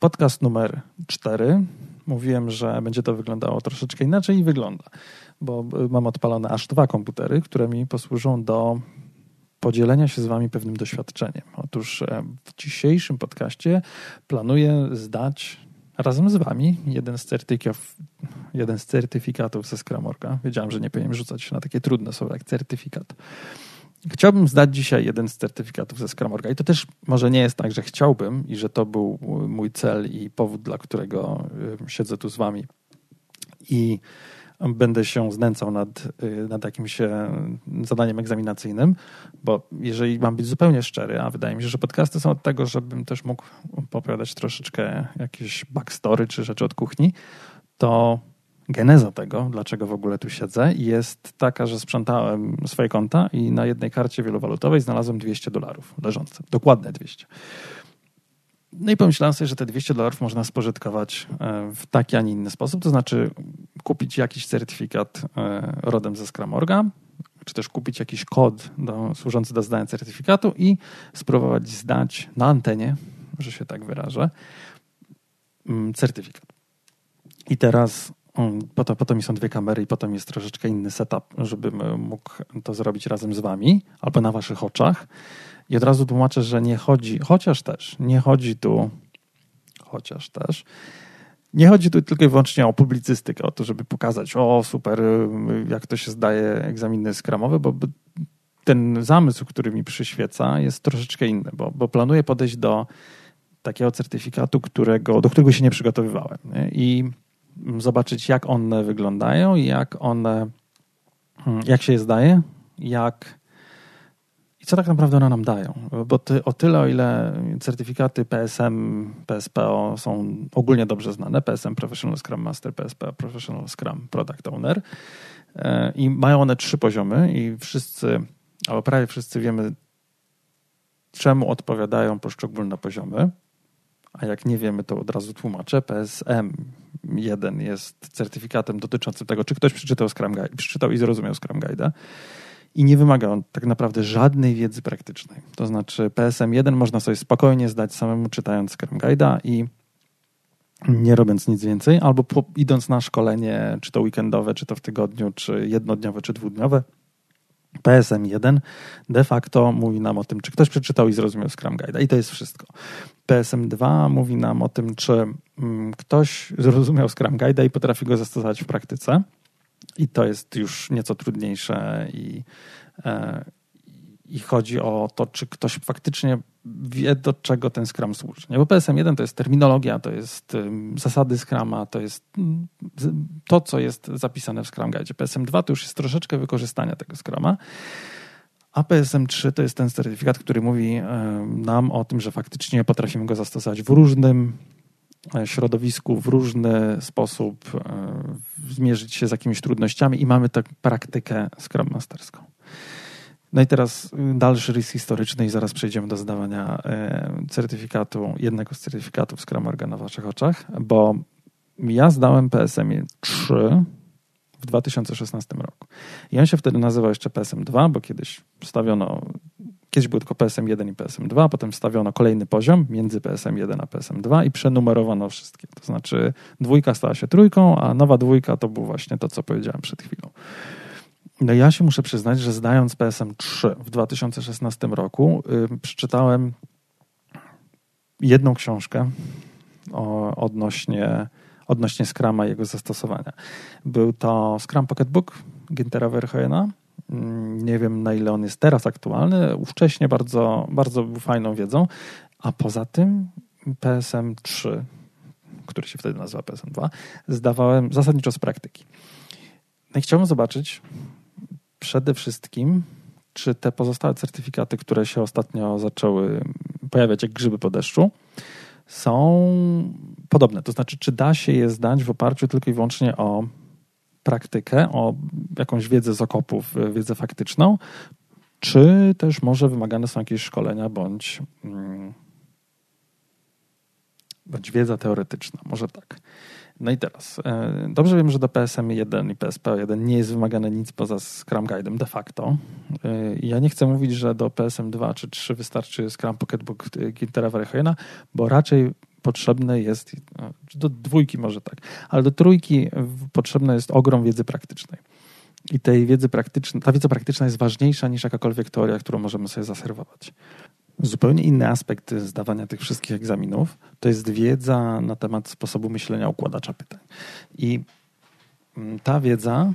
podcast numer 4. Mówiłem, że będzie to wyglądało troszeczkę inaczej i wygląda, bo mam odpalone aż dwa komputery, które mi posłużą do podzielenia się z Wami pewnym doświadczeniem. Otóż e, w dzisiejszym podcaście planuję zdać razem z Wami jeden z certyfikatów, jeden z certyfikatów ze Scramorga. Wiedziałem, że nie powinienem rzucać się na takie trudne słowa jak certyfikat. Chciałbym zdać dzisiaj jeden z certyfikatów ze Scramorga i to też może nie jest tak, że chciałbym i że to był mój cel i powód, dla którego siedzę tu z Wami i będę się znęcał nad, y, nad jakimś zadaniem egzaminacyjnym, bo jeżeli mam być zupełnie szczery, a wydaje mi się, że podcasty są od tego, żebym też mógł opowiadać troszeczkę jakieś backstory czy rzeczy od kuchni, to geneza tego, dlaczego w ogóle tu siedzę, jest taka, że sprzątałem swoje konta i na jednej karcie wielowalutowej znalazłem 200 dolarów leżące. Dokładne 200. No i pomyślałem sobie, że te 200 dolarów można spożytkować e, w taki, a nie inny sposób, to znaczy kupić jakiś certyfikat e, rodem ze Scramorga, czy też kupić jakiś kod do, służący do zdania certyfikatu i spróbować zdać na antenie, że się tak wyrażę, mm, certyfikat. I teraz po to, po to mi są dwie kamery i potem jest troszeczkę inny setup, żebym mógł to zrobić razem z wami albo na waszych oczach. I od razu tłumaczę, że nie chodzi, chociaż też, nie chodzi tu, chociaż też, nie chodzi tu tylko i wyłącznie o publicystykę, o to, żeby pokazać, o super, jak to się zdaje egzaminy skramowe, bo ten zamysł, który mi przyświeca, jest troszeczkę inny, bo, bo planuję podejść do takiego certyfikatu, którego, do którego się nie przygotowywałem. Nie? I zobaczyć, jak one wyglądają, jak one, jak się je zdaje, jak i co tak naprawdę one nam dają. Bo ty, o tyle, o ile certyfikaty PSM, PSPO są ogólnie dobrze znane, PSM Professional Scrum Master, PSPO Professional Scrum Product Owner e, i mają one trzy poziomy i wszyscy, albo prawie wszyscy wiemy, czemu odpowiadają poszczególne poziomy. A jak nie wiemy, to od razu tłumaczę. PSM 1 jest certyfikatem dotyczącym tego, czy ktoś przeczytał Scrum Guide, przeczytał i zrozumiał Scrum Guide i nie wymaga on tak naprawdę żadnej wiedzy praktycznej. To znaczy PSM 1 można sobie spokojnie zdać samemu czytając Scrum Guide'a i nie robiąc nic więcej, albo po, idąc na szkolenie, czy to weekendowe, czy to w tygodniu, czy jednodniowe, czy dwudniowe, PSM1 de facto mówi nam o tym, czy ktoś przeczytał i zrozumiał Scrum Guide. I to jest wszystko. PSM2 mówi nam o tym, czy mm, ktoś zrozumiał Scrum Guide i potrafi go zastosować w praktyce. I to jest już nieco trudniejsze i, e, i chodzi o to, czy ktoś faktycznie wie, do czego ten Scrum służy. Nie? Bo PSM1 to jest terminologia, to jest zasady Scruma, to jest to, co jest zapisane w Scrum Guide. PSM2 to już jest troszeczkę wykorzystania tego Scruma. A PSM3 to jest ten certyfikat, który mówi nam o tym, że faktycznie potrafimy go zastosować w różnym e, środowisku, w różny sposób, e, zmierzyć się z jakimiś trudnościami i mamy tę praktykę Scrum Masterską. No i teraz y, dalszy rys historyczny i zaraz przejdziemy do zdawania y, certyfikatu, jednego z certyfikatów Scrum na waszych oczach, bo ja zdałem PSM 3 w 2016 roku. I on się wtedy nazywał jeszcze PSM 2, bo kiedyś wstawiono, kiedyś był tylko PSM 1 i PSM 2, potem wstawiono kolejny poziom między PSM 1 a PSM 2 i przenumerowano wszystkie. To znaczy dwójka stała się trójką, a nowa dwójka to był właśnie to, co powiedziałem przed chwilą. No ja się muszę przyznać, że zdając PSM 3 w 2016 roku, yy, przeczytałem jedną książkę o, odnośnie, odnośnie Scrama i jego zastosowania. Był to Scrum Pocketbook Gintera Verheena. Mm, nie wiem, na ile on jest teraz aktualny. Ówcześnie bardzo, bardzo fajną wiedzą. A poza tym PSM 3, który się wtedy nazywa PSM 2, zdawałem zasadniczo z praktyki. No i chciałbym zobaczyć, przede wszystkim, czy te pozostałe certyfikaty, które się ostatnio zaczęły pojawiać jak grzyby po deszczu, są podobne. To znaczy, czy da się je zdać w oparciu tylko i wyłącznie o praktykę, o jakąś wiedzę z okopów, wiedzę faktyczną, czy też może wymagane są jakieś szkolenia bądź, mm, bądź wiedza teoretyczna, może tak. No i teraz, e, dobrze wiem, że do PSM1 i PSP1 nie jest wymagane nic poza Scrum Guide'em de facto. E, ja nie chcę mówić, że do PSM2 czy 3 wystarczy Scrum Pocketbook Gintera Verheena, bo raczej potrzebne jest, do dwójki może tak, ale do trójki potrzebny jest ogrom wiedzy praktycznej. I tej wiedzy praktycznej, ta wiedza praktyczna jest ważniejsza niż jakakolwiek teoria, którą możemy sobie zaserwować. Zupełnie inny aspekt zdawania tych wszystkich egzaminów to jest wiedza na temat sposobu myślenia układacza pytań. I mm, ta wiedza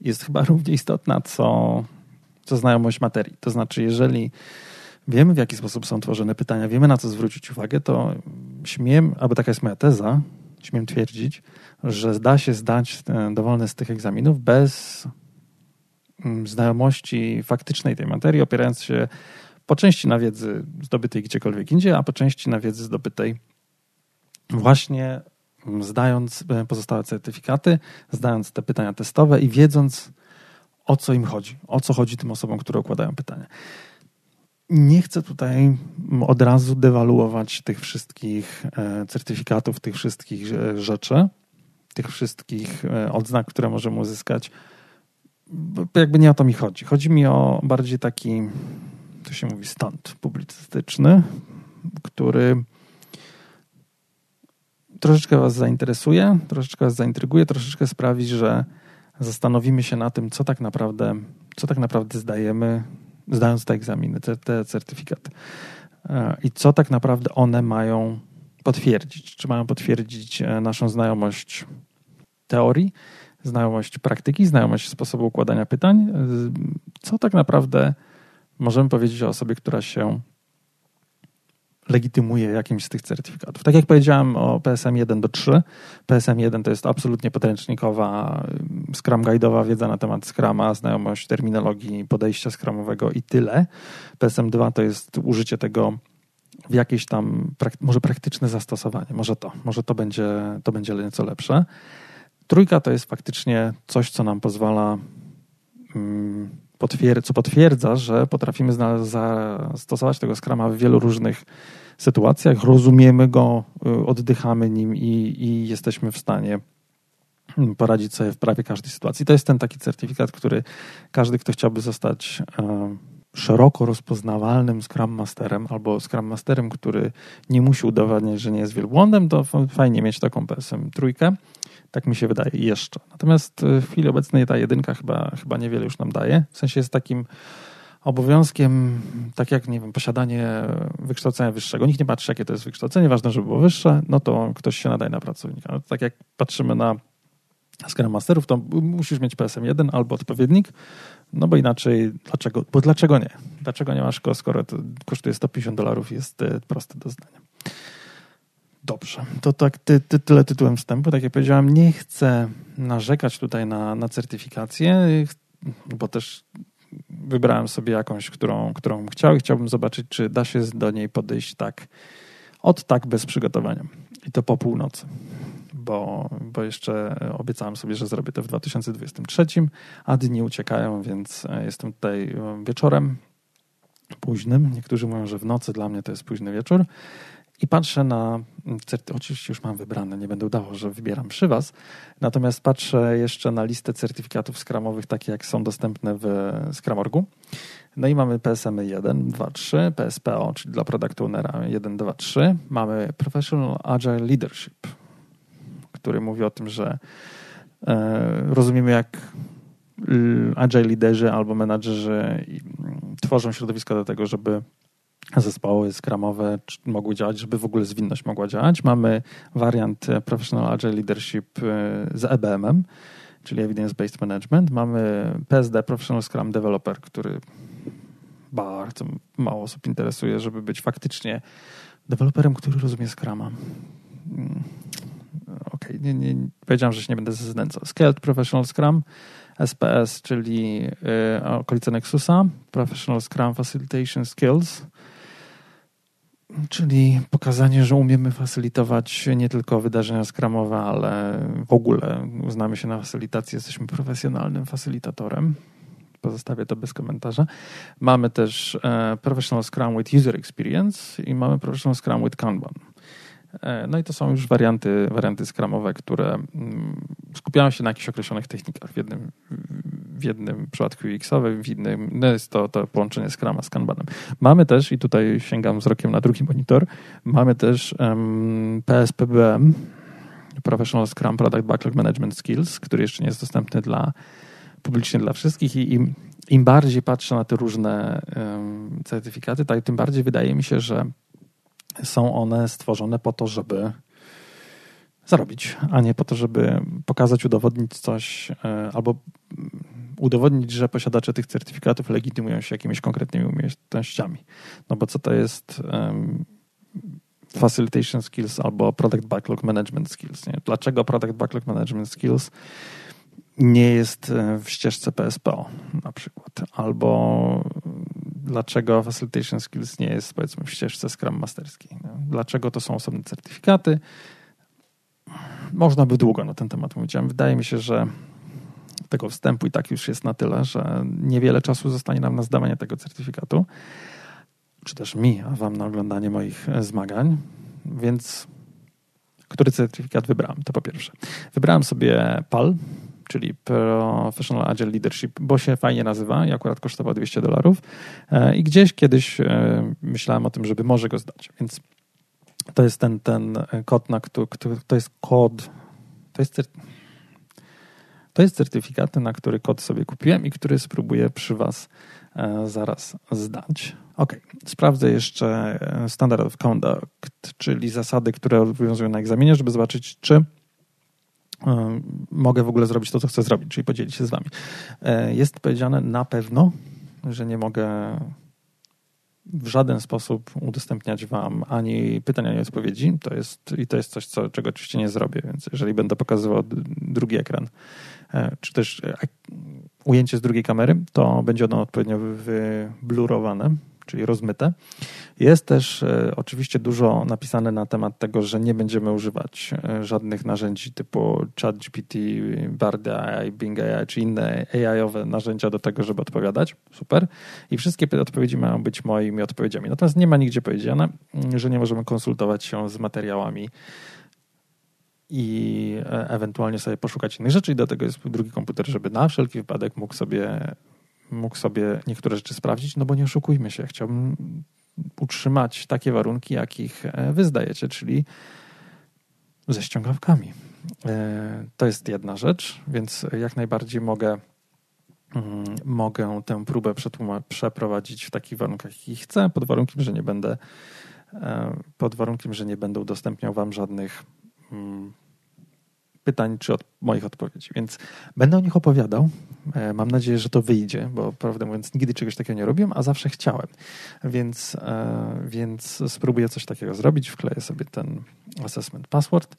jest chyba równie istotna, co, co znajomość materii. To znaczy, jeżeli wiemy, w jaki sposób są tworzone pytania, wiemy, na co zwrócić uwagę, to śmiem, albo taka jest moja teza, śmiem twierdzić, że da się zdać e, dowolny z tych egzaminów bez mm, znajomości faktycznej tej materii, opierając się po części na wiedzy zdobytej gdziekolwiek indziej, a po części na wiedzy zdobytej właśnie mm, zdając e, pozostałe certyfikaty, zdając te pytania testowe i wiedząc, o co im chodzi, o co chodzi tym osobom, które układają pytania. Nie chcę tutaj od razu dewaluować tych wszystkich e, certyfikatów, tych wszystkich e, rzeczy, tych wszystkich odznak, które możemy uzyskać. Jakby nie o to mi chodzi. Chodzi mi o bardziej taki, to się mówi, stunt publicystyczny, który troszeczkę Was zainteresuje, troszeczkę Was zaintryguje, troszeczkę sprawi, że zastanowimy się na tym, co tak naprawdę, co tak naprawdę zdajemy, zdając te egzaminy, te, te certyfikaty. E, I co tak naprawdę one mają potwierdzić? Czy mają potwierdzić e, naszą znajomość teorii, znajomość praktyki, znajomość sposobu układania pytań? E, co tak naprawdę możemy powiedzieć o osobie, która się legitymuje jakimś z tych certyfikatów. Tak jak powiedziałem o PSM 1 do 3, PSM 1 to jest absolutnie podręcznikowa, Scrum Guide'owa wiedza na temat Scrama, znajomość terminologii, podejścia Scrumowego i tyle. PSM 2 to jest użycie tego w jakieś tam, może praktyczne zastosowanie, może to, może to będzie, to będzie nieco lepsze. Trójka to jest faktycznie coś, co nam pozwala mm, co potwierdza, że potrafimy zastosować tego Scrama w wielu różnych sytuacjach, rozumiemy go, y, oddychamy nim i, i jesteśmy w stanie poradzić sobie w prawie każdej sytuacji. To jest ten taki certyfikat, który każdy, kto chciałby zostać e, szeroko rozpoznawalnym Scrum Masterem albo Scrum Masterem, który nie musi udowadniać, że nie jest wielbłądem, to fajnie mieć taką PSM trójkę. Tak mi się wydaje jeszcze. Natomiast y, w chwili obecnej ta jedynka chyba, chyba niewiele już nam daje. W sensie jest takim obowiązkiem, tak jak, nie wiem, posiadanie wykształcenia wyższego. Nikt nie patrzy, jakie to jest wykształcenie, ważne, żeby było wyższe, no to ktoś się nadaje na pracownika. No tak jak patrzymy na Scrum Masterów, to musisz mieć PSM-1 albo odpowiednik, no bo inaczej, dlaczego, bo dlaczego nie? Dlaczego nie masz go, skoro to kosztuje 150 dolarów jest e, proste do zdania. Dobrze, to tak ty, ty, tyle tytułem wstępu. Tak jak powiedziałem, nie chcę narzekać tutaj na, na certyfikację, bo też wybrałem sobie jakąś, którą, którą chciał i chciałbym zobaczyć, czy da się do niej podejść tak, od tak bez przygotowania. I to po północy, bo, bo jeszcze obiecałem sobie, że zrobię to w 2023, a dni uciekają, więc jestem tutaj wieczorem późnym. Niektórzy mówią, że w nocy, dla mnie to jest późny wieczór. I patrzę na, oczywiście już mam wybrane, nie będę udawał, że wybieram przy Was, natomiast patrzę jeszcze na listę certyfikatów skramowych, takie jak są dostępne w Scramorgu. No i mamy PSM 1, 2, 3, PSPO, czyli dla Product Ownera 1, 2, 3. Mamy Professional Agile Leadership, który mówi o tym, że e, rozumiemy jak agile liderzy albo menadżerzy tworzą środowisko do tego, żeby zespoły skramowe mogły działać, żeby w ogóle zwinność mogła działać. Mamy wariant e, Professional Agile Leadership e, z EBM-em, czyli Evidence Based Management. Mamy PSD Professional Scrum Developer, który bardzo mało osób interesuje, żeby być faktycznie deweloperem, który rozumie Scrama. Okej, okay, nie, nie, powiedziałem, że się nie będę znęcał. Scaled Professional Scrum, SPS, czyli y, okolice Nexusa, Professional Scrum Facilitation Skills, Czyli pokazanie, że umiemy facylitować nie tylko wydarzenia skramowe, ale w ogóle uznamy się na facylitacji, jesteśmy profesjonalnym facylitatorem. Pozostawię to bez komentarza. Mamy też e, Professional Scrum with User Experience i mamy Professional Scrum with Kanban. E, no i to są już warianty, warianty skramowe, które mm, skupiają się na jakichś określonych technikach. W jednym, w jednym przypadku UX-owym, w innym no jest to, to połączenie Scruma z Kanbanem. Mamy też, i tutaj sięgam wzrokiem na drugi monitor, mamy też um, PSPBM, Professional Scrum Product Backlog Management Skills, który jeszcze nie jest dostępny dla publicznie dla wszystkich i im, im bardziej patrzę na te różne um, certyfikaty, tak, tym bardziej wydaje mi się, że są one stworzone po to, żeby zarobić, a nie po to, żeby pokazać, udowodnić coś e, albo udowodnić, że posiadacze tych certyfikatów legitymują się jakimiś konkretnymi umiejętnościami. No bo co to jest um, facilitation skills albo product backlog management skills? Nie? Dlaczego product backlog management skills nie jest e, w ścieżce PSPO na przykład? Albo dlaczego facilitation skills nie jest powiedzmy w ścieżce Scrum Masterskiej? Dlaczego to są osobne certyfikaty? można by długo na ten temat mówić. Wydaje mi się, że tego wstępu i tak już jest na tyle, że niewiele czasu zostanie nam na zdawanie tego certyfikatu, czy też mi, a wam na oglądanie moich zmagań. Więc który certyfikat wybrałem? To po pierwsze. Wybrałem sobie PAL, czyli Professional Agile Leadership, bo się fajnie nazywa i akurat kosztował 200 dolarów. E, I gdzieś kiedyś e, myślałem o tym, żeby może go zdać. Więc to jest ten, ten kod, na który, to jest kod, to jest, to jest certyfikat, na który kod sobie kupiłem i który spróbuję przy Was e, zaraz zdać. Ok, sprawdzę jeszcze Standard of Conduct, czyli zasady, które obowiązują na egzaminie, żeby zobaczyć, czy mogę w ogóle zrobić to, co chcę zrobić, czyli podzielić się z Wami. Jest powiedziane na pewno, że nie mogę w żaden sposób udostępniać wam ani pytań, ani odpowiedzi. To jest, I to jest coś, co, czego oczywiście nie zrobię, więc jeżeli będę pokazywał drugi ekran, e, czy też ujęcie z drugiej kamery, to będzie ono odpowiednio wyblurowane, czyli rozmyte. Jest też e, oczywiście dużo napisane na temat tego, że nie będziemy używać e, żadnych narzędzi typu ChatGPT, Bard AI, Bing AI czy inne AI-owe narzędzia do tego, żeby odpowiadać. Super. I wszystkie odpowiedzi mają być moimi odpowiedziami. Natomiast nie ma nigdzie powiedziane, że nie możemy konsultować się z materiałami i e, ewentualnie sobie poszukać innych rzeczy i do tego jest drugi komputer, żeby na wszelki wypadek mógł sobie mógł sobie niektóre rzeczy sprawdzić, no bo nie oszukujmy się, chciałbym utrzymać takie warunki, jakich e, wy zdajecie, czyli ze ściągawkami. E, to jest jedna rzecz, więc jak najbardziej mogę, mm, mogę tę próbę przeprowadzić w takich warunkach, jakich chcę, pod warunkiem, że nie będę e, pod warunkiem, że nie będę udostępniał wam żadnych mm, pytań czy od moich odpowiedzi. Więc będę o nich opowiadał. E, mam nadzieję, że to wyjdzie, bo prawdę mówiąc, nigdy czegoś takiego nie robiłem, a zawsze chciałem. Więc, e, więc spróbuję coś takiego zrobić. Wkleję sobie ten assessment password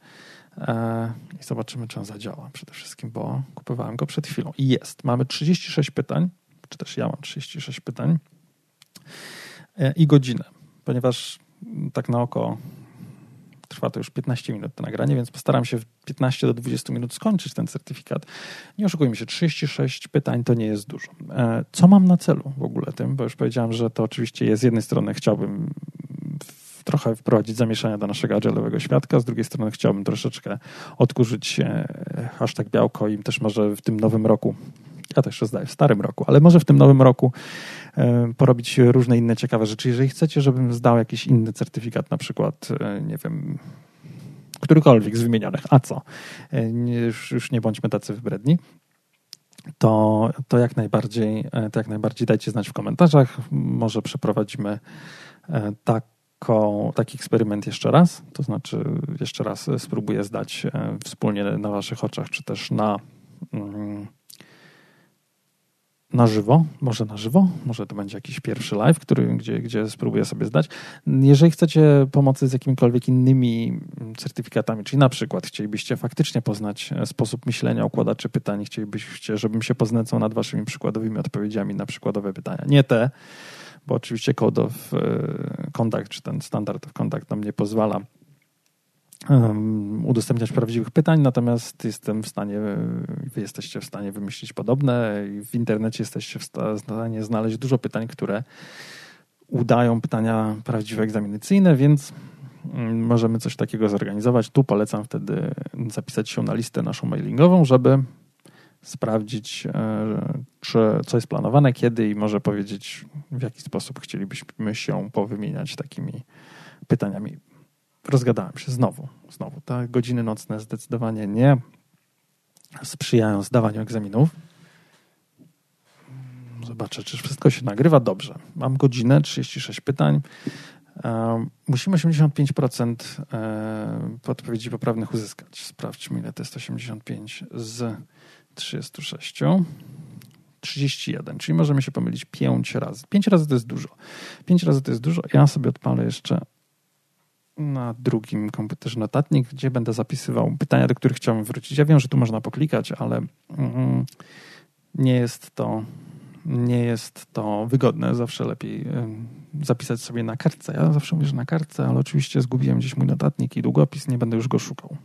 e, i zobaczymy, czy on zadziała przede wszystkim, bo kupowałem go przed chwilą. I jest. Mamy 36 pytań, czy też ja mam 36 pytań i godzinę, ponieważ tak na oko Trwa to już 15 minut to nagranie, więc postaram się w 15 do 20 minut skończyć ten certyfikat. Nie oszukujmy się, 36 pytań to nie jest dużo. E, co mam na celu w ogóle tym? Bo już powiedziałem, że to oczywiście jest z jednej strony chciałbym trochę wprowadzić zamieszania do naszego agile'owego świadka, z drugiej strony chciałbym troszeczkę odkurzyć hashtag białko i też może w tym nowym roku ja też zdaję w starym roku, ale może w tym nowym roku e, porobić różne inne ciekawe rzeczy. Jeżeli chcecie, żebym zdał jakiś inny certyfikat, na przykład, e, nie wiem, którykolwiek z wymienionych, a co? E, już, już nie bądźmy tacy wybredni. To, to, jak najbardziej, to jak najbardziej dajcie znać w komentarzach. Może przeprowadzimy taki eksperyment jeszcze raz. To znaczy, jeszcze raz spróbuję zdać wspólnie na Waszych oczach, czy też na. Mm, na żywo, może na żywo, może to będzie jakiś pierwszy live, który, gdzie, gdzie spróbuję sobie zdać. Jeżeli chcecie pomocy z jakimikolwiek innymi certyfikatami, czyli na przykład chcielibyście faktycznie poznać e, sposób myślenia układaczy pytań, chcielibyście, żebym się poznęcał nad waszymi przykładowymi odpowiedziami na przykładowe pytania. Nie te, bo oczywiście Code of e, Conduct, czy ten Standard of Conduct nam nie pozwala udostępniać prawdziwych pytań, natomiast jestem w stanie, wy jesteście w stanie wymyślić podobne i w internecie jesteście w stanie znaleźć dużo pytań, które udają pytania prawdziwe egzaminacyjne, więc mm, możemy coś takiego zorganizować. Tu polecam wtedy zapisać się na listę naszą mailingową, żeby sprawdzić, e, czy co jest planowane, kiedy i może powiedzieć, w jaki sposób chcielibyśmy się powymieniać takimi pytaniami. Rozgadałem się znowu, znowu. Te godziny nocne zdecydowanie nie sprzyjają zdawaniu egzaminów. Zobaczę, czy wszystko się nagrywa dobrze. Mam godzinę, 36 pytań. Musimy 85% e, odpowiedzi poprawnych uzyskać. Sprawdźmy, ile to jest 85 z 36. 31, czyli możemy się pomylić 5 razy. 5 razy to jest dużo. 5 razy to jest dużo. Ja sobie odpalę jeszcze na drugim komputerze notatnik, gdzie będę zapisywał pytania, do których chciałbym wrócić. Ja wiem, że tu można poklikać, ale mm, nie jest to nie jest to wygodne. Zawsze lepiej zapisać sobie na kartce. Ja zawsze mówię, że na kartce, ale oczywiście zgubiłem gdzieś mój notatnik i długopis, nie będę już go szukał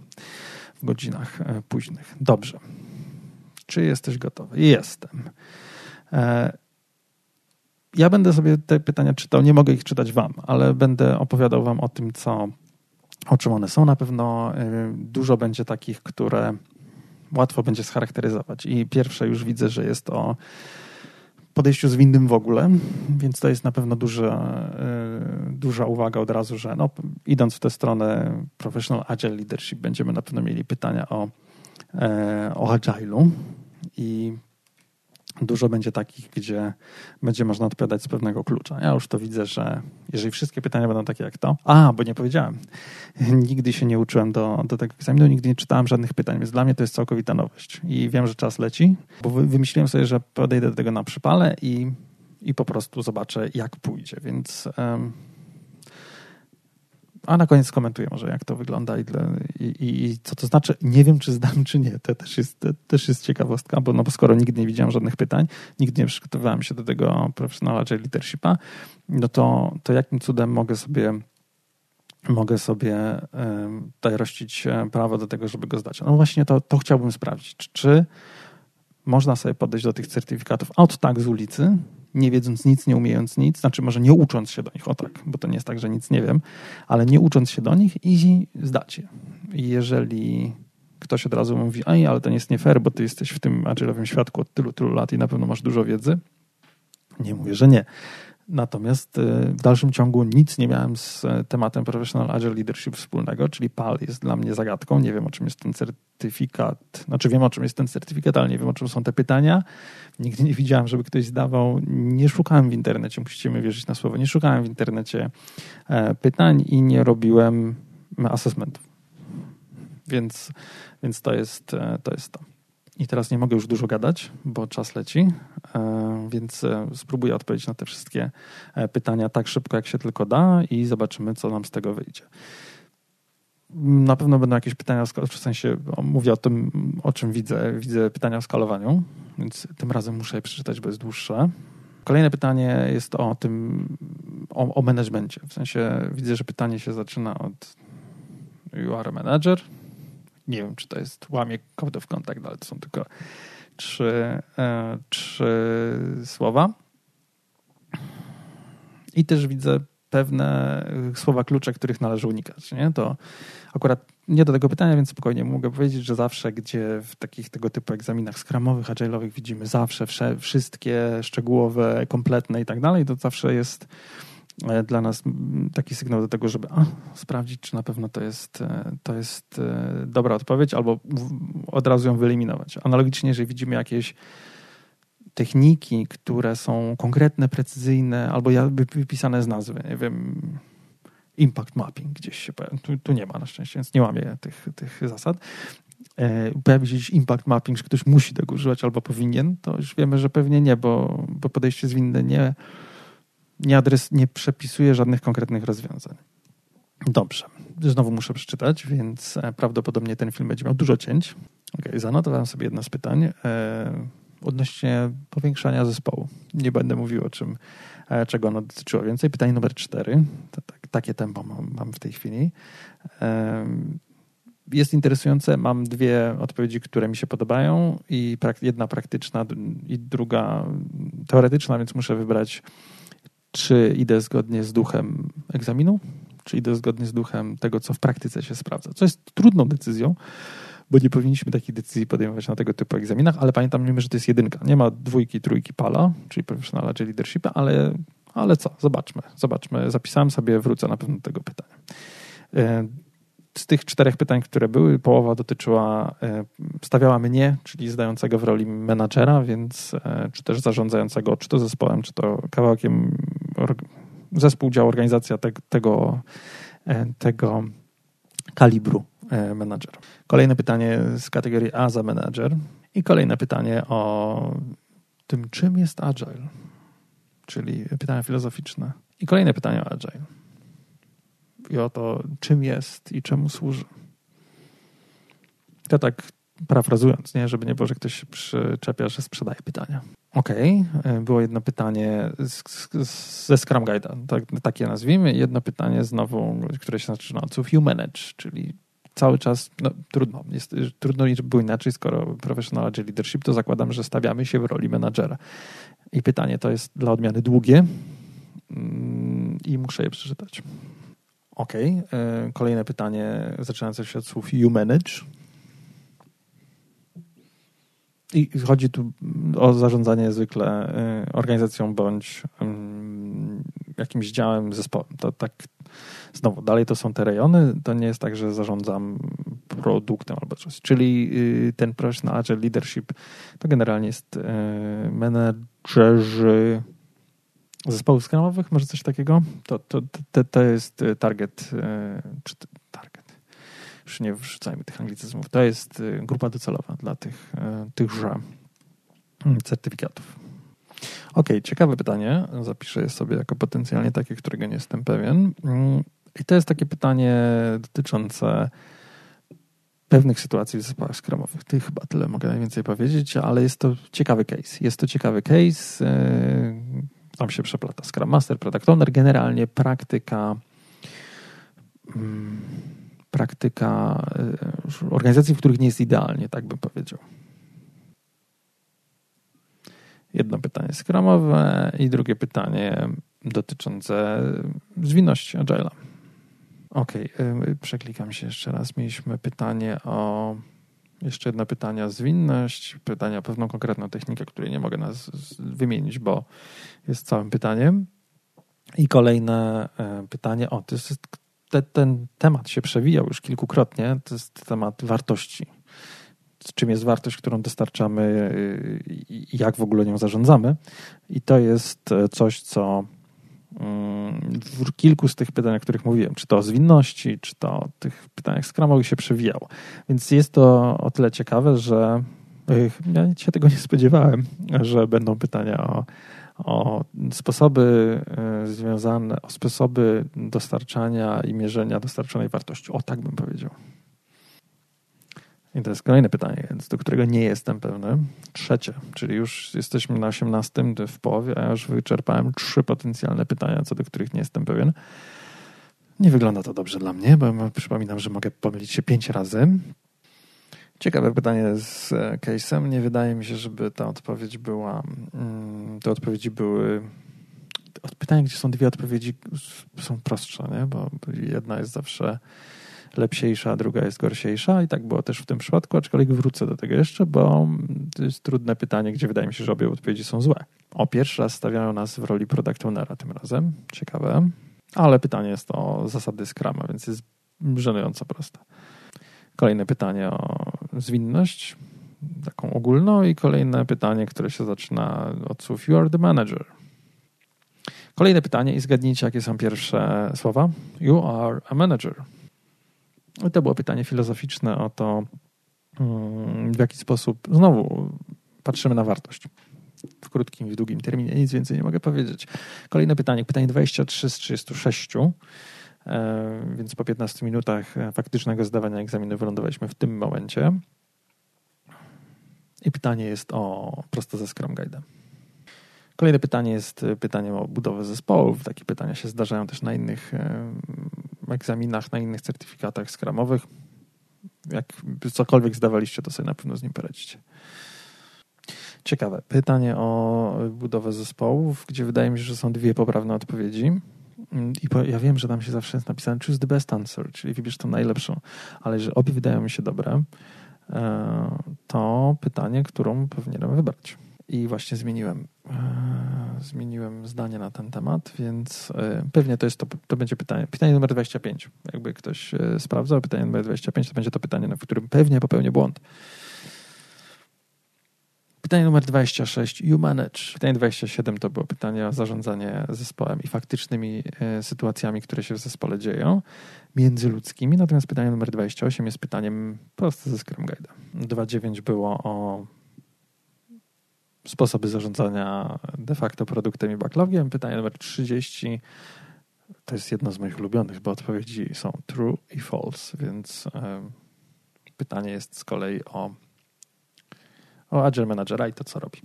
w godzinach e, późnych. Dobrze. Czy jesteś gotowy? Jestem. E, ja będę sobie te pytania czytał, nie mogę ich czytać wam, ale będę opowiadał wam o tym, co, o czym one są. Na pewno e, dużo będzie takich, które łatwo będzie scharakteryzować. I pierwsze już widzę, że jest o podejściu zwinnym w ogóle, więc to jest na pewno duża, e, duża uwaga od razu, że no, idąc w tę stronę Professional Agile Leadership będziemy na pewno mieli pytania o, e, o Agile'u i dużo będzie takich, gdzie będzie można odpowiadać z pewnego klucza. Ja już to widzę, że jeżeli wszystkie pytania będą takie jak to, a, bo nie powiedziałem, nigdy się nie uczyłem do, do tego egzaminu, nigdy nie czytałem żadnych pytań, więc dla mnie to jest całkowita nowość. I wiem, że czas leci, bo wymyśliłem sobie, że podejdę do tego na przypale i, i po prostu zobaczę, jak pójdzie, więc... Um, a na koniec skomentuję może, jak to wygląda i, i, i, co to znaczy. Nie wiem, czy zdam, czy nie. To też jest, to też jest ciekawostka, bo, no, bo skoro nigdy nie widziałem żadnych pytań, nigdy nie przygotowywałem się do tego profesjonala czy leadershipa, no to, to jakim cudem mogę sobie mogę sobie tutaj rościć prawo do tego, żeby go zdać. No właśnie to, to chciałbym sprawdzić. Czy, czy można sobie podejść do tych certyfikatów out tak z ulicy, nie wiedząc nic, nie umiejąc nic, znaczy może nie ucząc się do nich, o tak, bo to nie jest tak, że nic nie wiem, ale nie ucząc się do nich i zdać je. Jeżeli ktoś od razu mówi, aj, ale to nie jest nie fair, bo ty jesteś w tym agile'owym świadku od tylu, tylu lat i na pewno masz dużo wiedzy, nie mówię, że nie. Natomiast y, w dalszym ciągu nic nie miałem z e, tematem Professional Agile Leadership wspólnego, czyli PAL jest dla mnie zagadką. Nie wiem, o czym jest ten certyfikat. Znaczy wiem, o czym jest ten certyfikat, ale nie wiem, o czym są te pytania. Nigdy nie widziałem, żeby ktoś zdawał. Nie szukałem w internecie, musicie mi wierzyć na słowo, nie szukałem w internecie e, pytań i nie robiłem assessmentów. Więc, więc to, jest, e, to jest to. I teraz nie mogę już dużo gadać, bo czas leci, e, więc e, spróbuję odpowiedzieć na te wszystkie e, pytania tak szybko, jak się tylko da i zobaczymy, co nam z tego wyjdzie. Na pewno będą jakieś pytania, w sensie mówię o tym, o czym widzę. Widzę pytania o skalowaniu, więc tym razem muszę je przeczytać, bo jest dłuższe. Kolejne pytanie jest o tym, o, o managemencie. W sensie widzę, że pytanie się zaczyna od you are a manager, nie wiem, czy to jest łamie code of contact, ale to są tylko trzy, e, trzy słowa. I też widzę pewne słowa klucze, których należy unikać. Nie? To akurat nie do tego pytania, więc spokojnie mogę powiedzieć, że zawsze, gdzie w takich tego typu egzaminach skramowych, agile'owych widzimy zawsze wszystkie szczegółowe, kompletne i tak dalej, to zawsze jest E, dla nas taki sygnał do tego, żeby a, sprawdzić, czy na pewno to jest, e, to jest e, dobra odpowiedź, albo od razu ją wyeliminować. Analogicznie, jeżeli widzimy jakieś techniki, które są konkretne, precyzyjne, albo wypisane z nazwy, nie wiem, impact mapping gdzieś się pojawi. Tu, tu, nie ma na szczęście, więc nie łamię tych, tych zasad. E, pojawi się gdzieś impact mapping, że ktoś musi tego używać albo powinien, to już wiemy, że pewnie nie, bo, bo podejście zwinne nie nie, adres, nie przepisuje żadnych konkretnych rozwiązań. Dobrze, znowu muszę przeczytać, więc e, prawdopodobnie ten film będzie miał dużo cięć. Okay, zanotowałem sobie jedno z pytań e, odnośnie powiększania zespołu. Nie będę mówił o czym, e, czego ono dotyczyło więcej. Pytanie numer cztery. To, tak, takie tempo mam, mam, w tej chwili. E, jest interesujące. Mam dwie odpowiedzi, które mi się podobają i prak jedna praktyczna i druga teoretyczna, więc muszę wybrać czy idę zgodnie z duchem egzaminu, czy idę zgodnie z duchem tego, co w praktyce się sprawdza. Co jest trudną decyzją, bo nie powinniśmy takich decyzji podejmować na tego typu egzaminach, ale pamiętam, że to jest jedynka. Nie ma dwójki, trójki pala, czyli professional czy leadershipa, ale, ale co, zobaczmy, zobaczmy. Zapisałem sobie, wrócę na pewno do tego pytania. E, z tych czterech pytań, które były, połowa dotyczyła, e, stawiała mnie, czyli zdającego w roli menadżera, więc e, czy też zarządzającego, czy to zespołem, czy to kawałkiem, zespół, dział, organizacja te, tego, tego kalibru menadżera. Kolejne pytanie z kategorii A za menadżer i kolejne pytanie o tym, czym jest agile, czyli pytania filozoficzne. I kolejne pytanie o agile i o to, czym jest i czemu służy. To tak parafrazując, nie? żeby nie było, że ktoś się przyczepia, że sprzedaje pytania. Okej, okay. było jedno pytanie z, z, ze Scrum Guide'a, tak, takie nazwijmy. Jedno pytanie znowu, które się zaczyna od słów you manage, czyli cały czas, no trudno, jest, trudno, żeby było inaczej, skoro professional agile leadership, to zakładam, że stawiamy się w roli menadżera. I pytanie to jest dla odmiany długie mm, i muszę je przeczytać. OK. E, kolejne pytanie zaczynające się od słów you manage. I chodzi tu o zarządzanie zwykle e, organizacją bądź jakimś działem, zespołem. To tak, znowu, dalej to są te rejony. To nie jest tak, że zarządzam produktem albo coś. Czyli y, ten professional agile leadership to generalnie jest e, menedżerzy zespołów skramowych, może coś takiego? To, to, to, to jest target, czy już nie wrzucajmy tych anglicyzmów, to jest e, grupa docelowa dla tych, tychże mm, certyfikatów. Ok, ciekawe pytanie. Zapiszę je sobie jako potencjalnie takie, którego nie jestem pewien. Mm, I to jest takie pytanie dotyczące pewnych sytuacji w zespołach skramowych. Ty chyba tyle mogę najwięcej powiedzieć, ale jest to ciekawy case. Jest to ciekawy case, tam się przeplata Scrum Master, Product Owner, generalnie praktyka mm, praktyka y, organizacji, w których nie jest idealnie, tak bym powiedział. Jedno pytanie skramowe i drugie pytanie dotyczące zwinności Agile'a. Ok, przeklikam się jeszcze raz. Mieliśmy pytanie o jeszcze jedno pytanie o zwinność, pytanie o pewną konkretną technikę, której nie mogę nas wymienić, bo jest całym pytaniem. I kolejne e, pytanie, o, to jest, te, ten temat się przewijał już kilkukrotnie, to jest temat wartości. Czym jest wartość, którą dostarczamy i jak w ogóle nią zarządzamy. I to jest e, coś, co w kilku z tych pytań, o których mówiłem, czy to o zwinności, czy to o tych pytaniach skramowych się przewijało. Więc jest to o tyle ciekawe, że ja się tego nie spodziewałem, że będą pytania o, o sposoby e, związane, o sposoby dostarczania i mierzenia dostarczonej wartości. O tak bym powiedział. I to jest kolejne pytanie, więc do którego nie jestem pewny. Trzecie, czyli już jesteśmy na 18 w połowie, a już wyczerpałem trzy potencjalne pytania, co do których nie jestem pewien. Nie wygląda to dobrze dla mnie, bo przypominam, że mogę pomylić się pięć razy. Ciekawe pytanie z e, case'em. Nie wydaje mi się, żeby ta odpowiedź była. Mm, te odpowiedzi były. Pytanie, gdzie są dwie odpowiedzi, są prostsze, nie? bo jedna jest zawsze lepsiejsza, a druga jest gorsiejsza i tak było też w tym przypadku, aczkolwiek wrócę do tego jeszcze, bo to jest trudne pytanie, gdzie wydaje mi się, że obie odpowiedzi są złe. O, pierwszy raz stawiają nas w roli product ownera tym razem, ciekawe, ale pytanie jest o zasady Scrama, więc jest żenująco proste. Kolejne pytanie o zwinność, taką ogólną i kolejne pytanie, które się zaczyna od słów you are the manager. Kolejne pytanie i zgadnijcie, jakie są pierwsze słowa. You are a manager. I to było pytanie filozoficzne o to, mm, w jaki sposób znowu patrzymy na wartość. W krótkim i w długim terminie nic więcej nie mogę powiedzieć. Kolejne pytanie, pytanie 23 z 36. E, więc po 15 minutach faktycznego zdawania egzaminu wylądowaliśmy w tym momencie. I pytanie jest o prosto ze Scrum Guide'em. Kolejne pytanie jest pytaniem o budowę zespołów. Takie pytania się zdarzają też na innych e, egzaminach, na innych certyfikatach skramowych. Jak cokolwiek zdawaliście, to sobie na pewno z nim poradzicie. Ciekawe. Pytanie o budowę zespołów, gdzie wydaje mi się, że są dwie poprawne odpowiedzi. I po, ja wiem, że tam się zawsze jest napisane choose the best answer, czyli wybierz tą najlepszą, ale że obie wydają mi się dobre. e, to pytanie, którą powinienem wybrać. I właśnie zmieniłem, zmieniłem zdanie na ten temat, więc pewnie to jest to, to będzie pytanie. Pytanie numer 25. Jakby ktoś sprawdzał, pytanie numer 25 to będzie to pytanie, w którym pewnie popełnię błąd. Pytanie numer 26. You manage. Pytanie 27 to było pytanie o zarządzanie zespołem i faktycznymi e, sytuacjami, które się w zespole dzieją, międzyludzkimi. Natomiast pytanie numer 28 jest pytaniem prosto ze Scrum Guide'a. 2.9 było o sposoby zarządzania de facto produktem i backlogiem. Pytanie numer 30 to jest jedno z moich ulubionych, bo odpowiedzi są true i false, więc e, pytanie jest z kolei o o Agile Managera i to, co robi.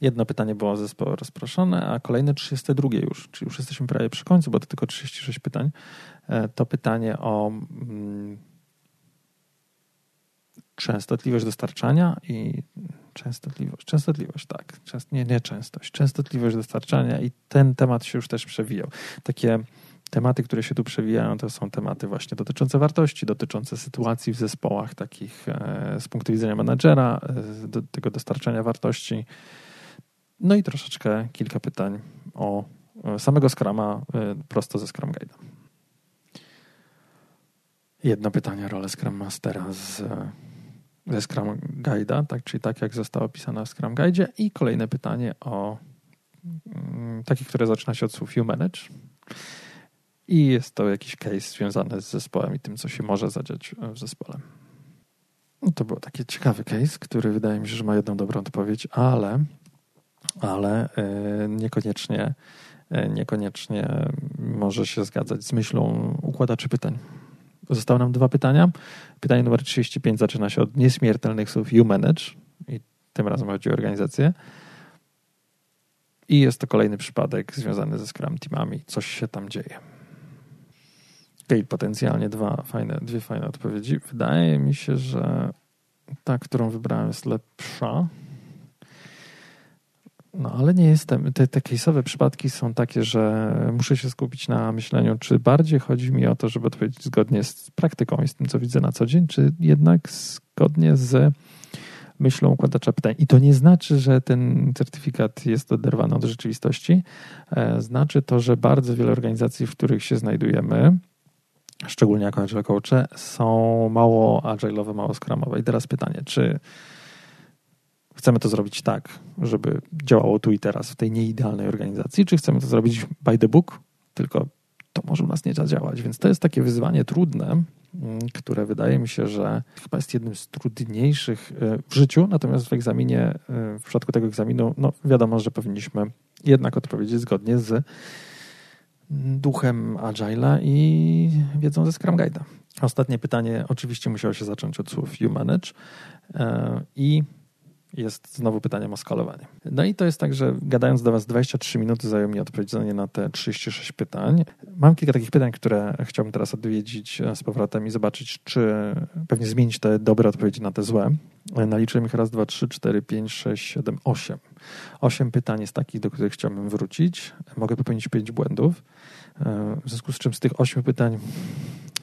Jedno pytanie było zespołu rozproszone, a kolejne 32 już, czyli już jesteśmy prawie przy końcu, bo to tylko 36 pytań. E, to pytanie o mm, częstotliwość dostarczania i częstotliwość, częstotliwość, tak, Częst, nie, nie częstość, częstotliwość dostarczania i ten temat się już też przewijał. Takie Tematy, które się tu przewijają, to są tematy właśnie dotyczące wartości, dotyczące sytuacji w zespołach, takich e, z punktu widzenia menadżera, e, do tego dostarczania wartości. No i troszeczkę kilka pytań o samego Scrama e, prosto ze Scrum Guide'a. Jedno pytanie o rolę Scrum Mastera z, ze Scrum Guide'a, tak, czyli tak jak zostało opisane w Scrum Guide i kolejne pytanie o mm, takie, które zaczyna się od słów you manage i jest to jakiś case związany z zespołem i tym, co się może zadziać w zespole. No to był taki ciekawy case, który wydaje mi się, że ma jedną dobrą odpowiedź, ale, ale e, niekoniecznie, e, niekoniecznie może się zgadzać z myślą układaczy pytań. Zostały nam dwa pytania. Pytanie numer 35 zaczyna się od nieśmiertelnych słów you manage i tym razem chodzi o organizację. I jest to kolejny przypadek związany ze Scrum Teamami. Coś się tam dzieje. Okej, potencjalnie dwa fajne, dwie fajne odpowiedzi. Wydaje mi się, że ta, którą wybrałem, jest lepsza. No, ale nie jestem. Te, te case'owe przypadki są takie, że muszę się skupić na myśleniu, czy bardziej chodzi mi o to, żeby odpowiedzieć zgodnie z praktyką i z tym, co widzę na co dzień, czy jednak zgodnie z myślą układacza pytań. I to nie znaczy, że ten certyfikat jest oderwany od rzeczywistości. E, znaczy to, że bardzo wiele organizacji, w których się znajdujemy, szczególnie jako agile coache, są mało agile'owe, mało scrumowe. I teraz pytanie, czy chcemy to zrobić tak, żeby działało tu i teraz w tej nieidealnej organizacji, czy chcemy to zrobić by the book, tylko to może u nas nie zadziałać. Więc to jest takie wyzwanie trudne, mm, które wydaje mi się, że chyba jest jednym z trudniejszych e, w życiu, natomiast w egzaminie, e, w przypadku tego egzaminu, no wiadomo, że powinniśmy jednak odpowiedzieć zgodnie z duchem Agile'a i wiedzą ze Scrum Guide'a. Ostatnie pytanie oczywiście musiało się zacząć od słów you manage e, i jest znowu pytaniem o skalowanie. No i to jest tak, że gadając do Was 23 minuty zajęło mi odpowiedzenie na te 36 pytań. Mam kilka takich pytań, które chciałbym teraz odwiedzić e, z powrotem i zobaczyć, czy pewnie zmienić te dobre odpowiedzi na te złe. Naliczyłem ich raz, dwa, trzy, cztery, pięć, sześć, siedem, osiem. Osiem pytań jest takich, do których chciałbym wrócić. Mogę popełnić pięć błędów. E, w związku z czym z tych ośmiu pytań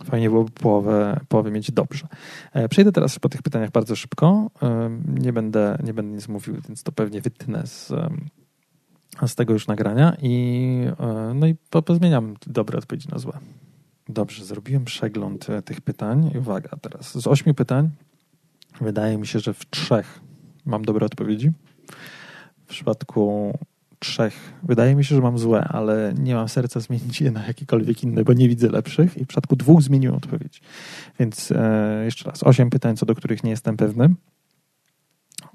fajnie byłoby połowę, połowę mieć dobrze. E, przejdę teraz po tych pytaniach bardzo szybko. E, nie będę, nie będę nic mówił, więc to pewnie wytnę z, z tego już nagrania i, no i pozmieniam dobre odpowiedzi na złe. Dobrze, zrobiłem przegląd tych pytań i uwaga teraz. Z ośmiu pytań wydaje mi się, że w trzech mam dobre odpowiedzi. W przypadku trzech. Wydaje mi się, że mam złe, ale nie mam serca zmienić je na jakiekolwiek inne, bo nie widzę lepszych. I w przypadku dwóch zmieniłem odpowiedź. Więc e, jeszcze raz, osiem pytań, co do których nie jestem pewny.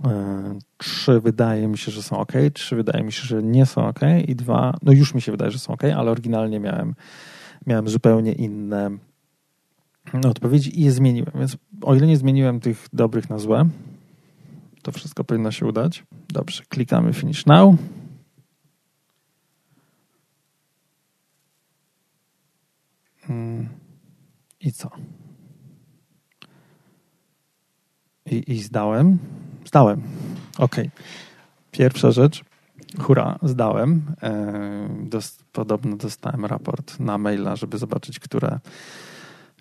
E, trzy wydaje mi się, że są ok, trzy wydaje mi się, że nie są ok i dwa, no już mi się wydaje, że są ok, ale oryginalnie miałem, miałem zupełnie inne odpowiedzi i je zmieniłem. Więc o ile nie zmieniłem tych dobrych na złe, to wszystko powinno się udać. Dobrze, klikamy Finish Now. I co? I, i zdałem? Zdałem. Ok. Pierwsza rzecz. Hura, zdałem. E, podobno dostałem raport na maila, żeby zobaczyć, które,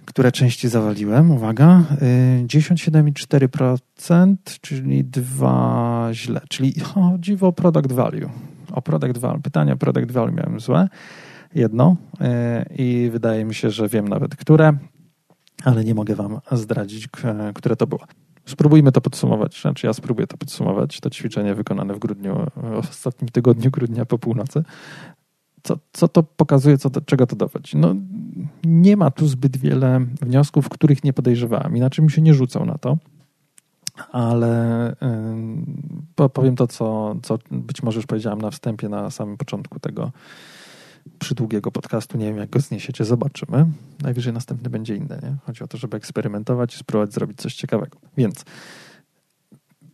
które części zawaliłem. Uwaga, 10,7,4%, czyli dwa źle, czyli o product value. O product value. Pytanie o product value miałem złe. Jedno i wydaje mi się, że wiem nawet które, ale nie mogę wam zdradzić, które to było. Spróbujmy to podsumować. Znaczy ja spróbuję to podsumować. To ćwiczenie wykonane w grudniu, w ostatnim tygodniu grudnia po północy. Co, co to pokazuje, co czego to dowodzi? No, nie ma tu zbyt wiele wniosków, których nie podejrzewałem. Inaczej mi się nie rzucał na to. Ale powiem to, co, co być może już powiedziałem na wstępie, na samym początku tego przydługiego podcastu. Nie wiem, jak go zniesiecie, zobaczymy. Najwyżej następny będzie inny. Nie? Chodzi o to, żeby eksperymentować i spróbować zrobić coś ciekawego. Więc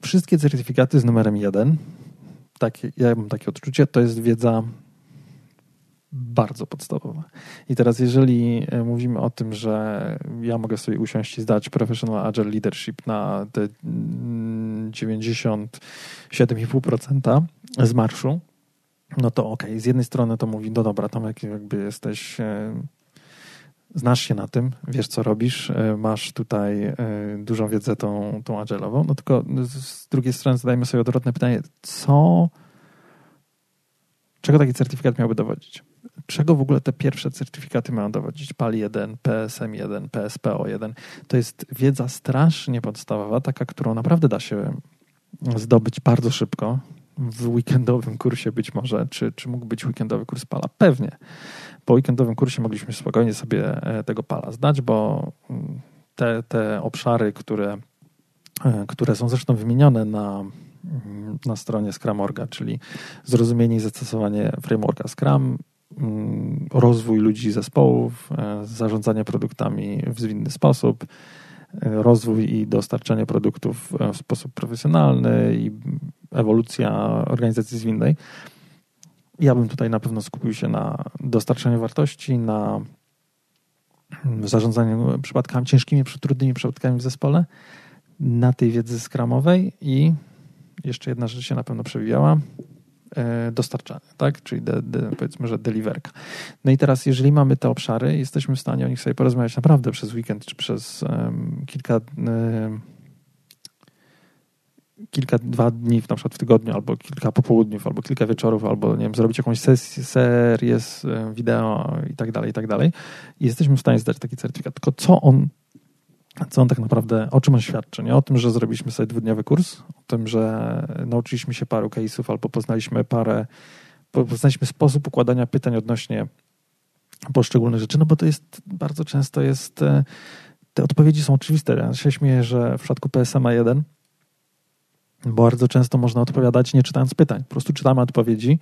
wszystkie certyfikaty z numerem 1, takie, ja mam takie odczucie, to jest wiedza bardzo podstawowa. I teraz, jeżeli e, mówimy o tym, że ja mogę sobie usiąść i zdać Professional Agile Leadership na te 97,5% mm, z marszu, no to okej, okay. z jednej strony to mówi, no dobra, tam jakby jesteś, e, znasz się na tym, wiesz co robisz, e, masz tutaj dużą wiedzę tą, tą agile'ową, no tylko z drugiej strony zadajmy sobie odwrotne pytanie, co, czego taki certyfikat miałby dowodzić? Czego w ogóle te pierwsze certyfikaty mają dowodzić? PAL1, PSM1, PSPO1. To jest wiedza strasznie podstawowa, taka, którą naprawdę da się zdobyć bardzo szybko, w weekendowym kursie być może, czy, czy mógł być weekendowy kurs Pala? Pewnie. Po weekendowym kursie mogliśmy spokojnie sobie e, tego Pala zdać, bo mm, te, te obszary, które, e, które są zresztą wymienione na, mm, na stronie Scrum.org, czyli zrozumienie i zastosowanie frameworka Scrum, rozwój ludzi zespołów, e, zarządzanie produktami w zwinny sposób, rozwój i dostarczanie produktów w sposób profesjonalny i ewolucja organizacji zwinnej. Ja bym tutaj na pewno skupił się na dostarczaniu wartości, na zarządzaniu przypadkami, ciężkimi, trudnymi przypadkami w zespole, na tej wiedzy skramowej i jeszcze jedna rzecz się na pewno przewijała, e, dostarczanie, tak? Czyli de, de, powiedzmy, że deliverka. No i teraz, jeżeli mamy te obszary, jesteśmy w stanie o nich sobie porozmawiać naprawdę przez weekend, czy przez um, kilka um, kilka, dwa dni na przykład w tygodniu, albo kilka popołudniów, albo kilka wieczorów, albo nie wiem, zrobić jakąś sesję, serię e, wideo i tak dalej, i tak dalej. I jesteśmy w stanie zdać taki certyfikat. Tylko co on, co on tak naprawdę, o czym on świadczy? Nie o tym, że zrobiliśmy sobie dwudniowy kurs, o tym, że nauczyliśmy się paru case'ów, albo poznaliśmy parę, poznaliśmy sposób układania pytań odnośnie poszczególnych rzeczy, no bo to jest, bardzo często jest, e, te odpowiedzi są oczywiste. Ja się śmieję, że w przypadku PSMA 1 bardzo często można odpowiadać nie czytając pytań. Po prostu czytamy odpowiedzi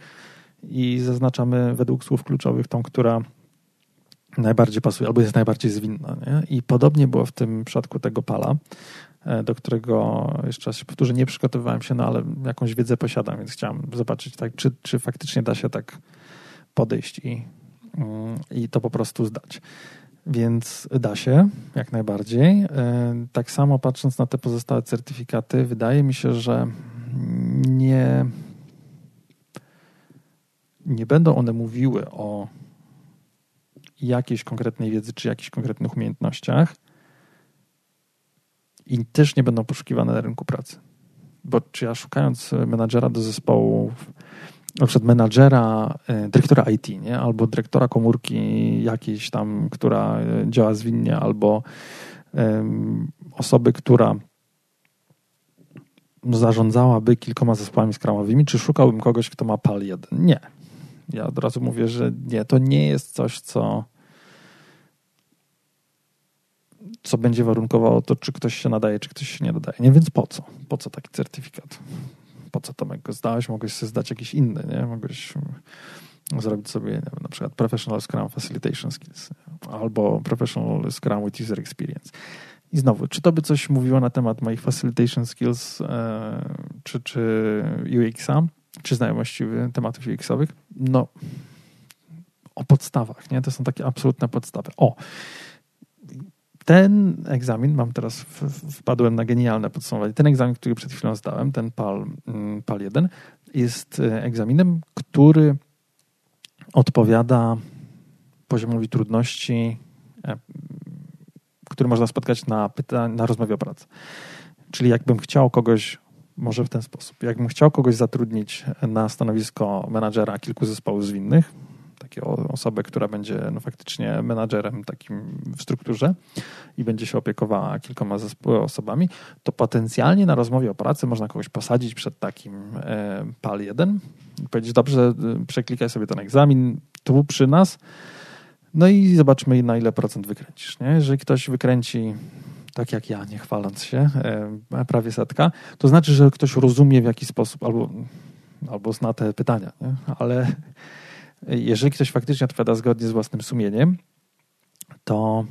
i zaznaczamy według słów kluczowych tą, która najbardziej pasuje albo jest najbardziej zwinna. Nie? I podobnie było w tym przypadku tego pala, e, do którego jeszcze raz się powtórzę, nie przygotowywałem się, no ale jakąś wiedzę posiadam, więc chciałem zobaczyć, tak, czy, czy faktycznie da się tak podejść i, mm, i to po prostu zdać. Więc da się, jak najbardziej. E, tak samo patrząc na te pozostałe certyfikaty, wydaje mi się, że nie, nie będą one mówiły o jakiejś konkretnej wiedzy czy jakichś konkretnych umiejętnościach i też nie będą poszukiwane na rynku pracy. Bo czy ja szukając menadżera do zespołu na przykład menadżera, e, dyrektora IT, nie? albo dyrektora komórki jakiejś tam, która e, działa zwinnie, albo um, osoby, która zarządzałaby kilkoma zespołami skramowymi, czy szukałbym kogoś, kto ma PAL 1? Nie. Ja od razu mówię, że nie, to nie jest coś, co co będzie warunkowało to, czy ktoś się nadaje, czy ktoś się nie nadaje. Nie, więc po co? Po co taki certyfikat? po co Tomek go zdałeś, mogłeś sobie zdać jakiś inny, nie? Mogłeś mm, zrobić sobie wiem, na przykład Professional Scrum Facilitation Skills albo Professional Scrum with User Experience. I znowu, czy to by coś mówiło na temat moich facilitation skills e, czy, czy UX-a, czy znajomości tematów UX-owych? No, o podstawach, nie? To są takie absolutne podstawy. O, ten egzamin, mam teraz, wpadłem na genialne podsumowanie, ten egzamin, który przed chwilą zdałem, ten PAL, mm, PAL 1, jest e, egzaminem, który odpowiada poziomowi trudności e, który można spotkać na, pyta- na rozmowie o pracy. Czyli jakbym chciał kogoś, może w ten sposób, jakbym chciał kogoś zatrudnić na stanowisko menadżera kilku zespołów zwinnych, taką osobę, która będzie no, faktycznie menadżerem takim w strukturze i będzie się opiekowała kilkoma osobami, to potencjalnie na rozmowie o pracy można kogoś posadzić przed takim e, PAL 1 i powiedzieć, dobrze, e, przeklikaj sobie ten egzamin tu przy nas, no i zobaczmy na ile procent wykręcisz. Nie? Jeżeli ktoś wykręci tak jak ja, nie chwaląc się, e, prawie setka, to znaczy, że ktoś rozumie w jaki sposób albo, albo zna te pytania, nie? ale jeżeli ktoś faktycznie odpowiada zgodnie z własnym sumieniem, to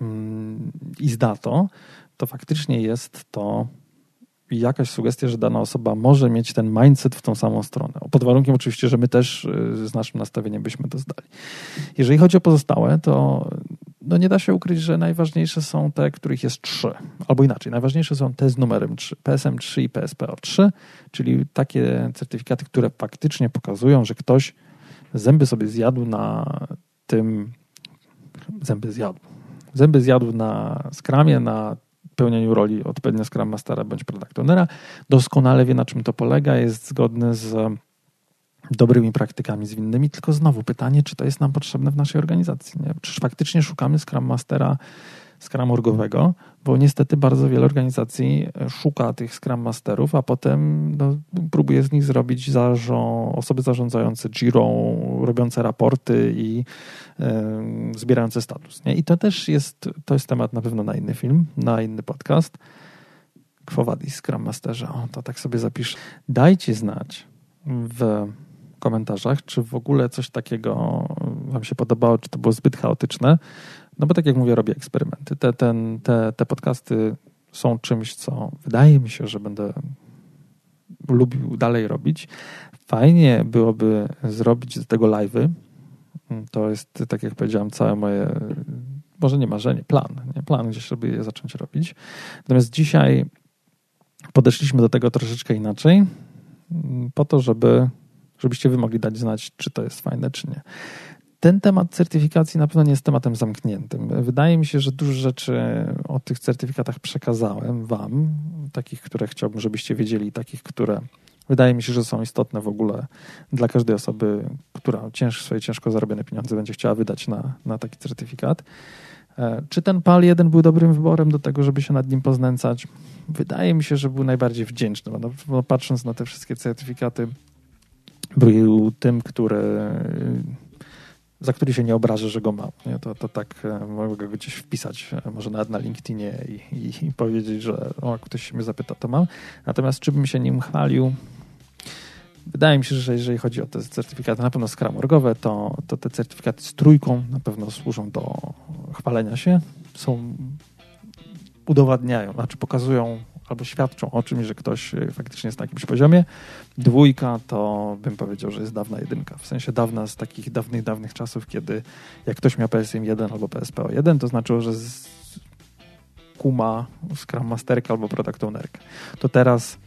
mm, i zda to, to faktycznie jest to jakaś sugestia, że dana osoba może mieć ten mindset w tą samą stronę. Pod warunkiem oczywiście, że my też y, z naszym nastawieniem byśmy to zdali. Jeżeli chodzi o pozostałe, to no nie da się ukryć, że najważniejsze są te, których jest trzy. Albo inaczej, najważniejsze są te z numerem 3, PSM3 i PSPO3, czyli takie certyfikaty, które faktycznie pokazują, że ktoś zęby sobie zjadł na tym, zęby zjadł, zęby zjadł na skramie, na pełnieniu roli odpowiednio Scrum Mastera bądź Product Ownera, doskonale wie na czym to polega, jest zgodny z dobrymi praktykami zwinnymi, tylko znowu pytanie, czy to jest nam potrzebne w naszej organizacji. Nie? Faktycznie szukamy Scrum Mastera Scrum orgowego, bo niestety bardzo wiele organizacji szuka tych Scrum Masterów, a potem no, próbuje z nich zrobić osoby zarządzające Giro, robiące raporty i e, zbierające status. Nie? I to też jest, to jest temat na pewno na inny film, na inny podcast. Quo Vadis, Scrum Masterze, o, to tak sobie zapisz. Dajcie znać w komentarzach, czy w ogóle coś takiego Wam się podobało, czy to było zbyt chaotyczne. No bo tak jak mówię, robię eksperymenty. Te, ten, te, te podcasty są czymś, co wydaje mi się, że będę lubił dalej robić. Fajnie byłoby zrobić do tego live'y. To jest, tak jak powiedziałem, całe moje, może nie marzenie, plan. Nie? Plan gdzieś, żeby je zacząć robić. Natomiast dzisiaj podeszliśmy do tego troszeczkę inaczej, po to, żeby, żebyście wy mogli dać znać, czy to jest fajne, czy nie ten temat certyfikacji na pewno nie jest tematem zamkniętym. Wydaje mi się, że dużo rzeczy o tych certyfikatach przekazałem Wam, takich, które chciałbym, żebyście wiedzieli, takich, które wydaje mi się, że są istotne w ogóle dla każdej osoby, która cięż, swoje ciężko zarobione pieniądze będzie chciała wydać na, na taki certyfikat. E, czy ten PAL 1 był dobrym wyborem do tego, żeby się nad nim poznęcać? Wydaje mi się, że był najbardziej wdzięczny, no, patrząc na te wszystkie certyfikaty, był tym, który za który się nie obrażę, że go mam. Nie? To, to tak e, mogę go gdzieś wpisać, e, może nawet na LinkedInie i, i, i, powiedzieć, że o, ktoś się mnie zapyta, to mam. Natomiast czy bym się nim chwalił? Wydaje mi się, że jeżeli chodzi o te certyfikaty na pewno skramorgowe, to, to te certyfikaty z trójką na pewno służą do chwalenia się. Są, udowadniają, znaczy pokazują albo świadczą o czymś, że ktoś y, faktycznie jest na jakimś poziomie. Dwójka to bym powiedział, że jest dawna jedynka. W sensie dawna z takich dawnych, dawnych czasów, kiedy jak ktoś miał PSM 1 albo PSPO 1, to znaczyło, że kuma Scrum Masterka albo Product. To teraz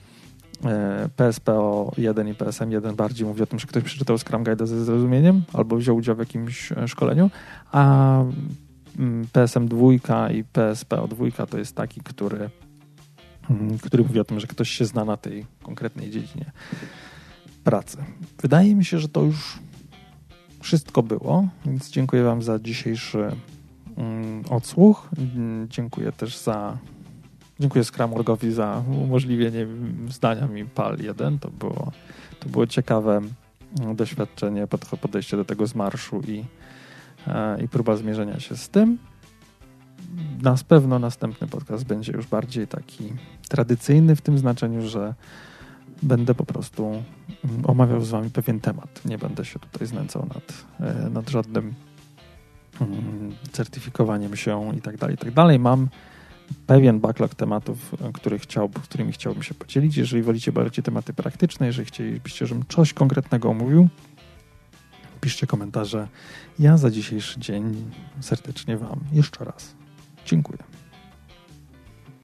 e, PSPO 1 i PSM 1 bardziej mówi o tym, że ktoś przeczytał Scrum Guide ze zrozumieniem albo wziął udział w jakimś e, szkoleniu, a mm, PSM 2 i PSPO 2 to jest taki, który który mówi o tym, że ktoś się zna na tej konkretnej dziedzinie pracy. Wydaje mi się, że to już wszystko było, więc dziękuję Wam za dzisiejszy mm, odsłuch. Dziękuję też za. Dziękuję Scramorgowi za umożliwienie zdania mi PAL 1. To było, to było ciekawe mm, doświadczenie, podejście do tego z marszu i, e, i próba zmierzenia się z tym na pewno następny podcast będzie już bardziej taki tradycyjny w tym znaczeniu, że będę po prostu mm, omawiał z wami pewien temat. Nie będę się tutaj znęcał nad, e, nad żadnym mm, certyfikowaniem się i tak dalej, i tak dalej. Mam pewien backlog tematów, który chciał, którymi chciałbym się podzielić. Jeżeli wolicie bardziej tematy praktyczne, jeżeli chcielibyście, żebym coś konkretnego omówił, piszcie komentarze. Ja za dzisiejszy dzień serdecznie Wam jeszcze raz Dziękuję.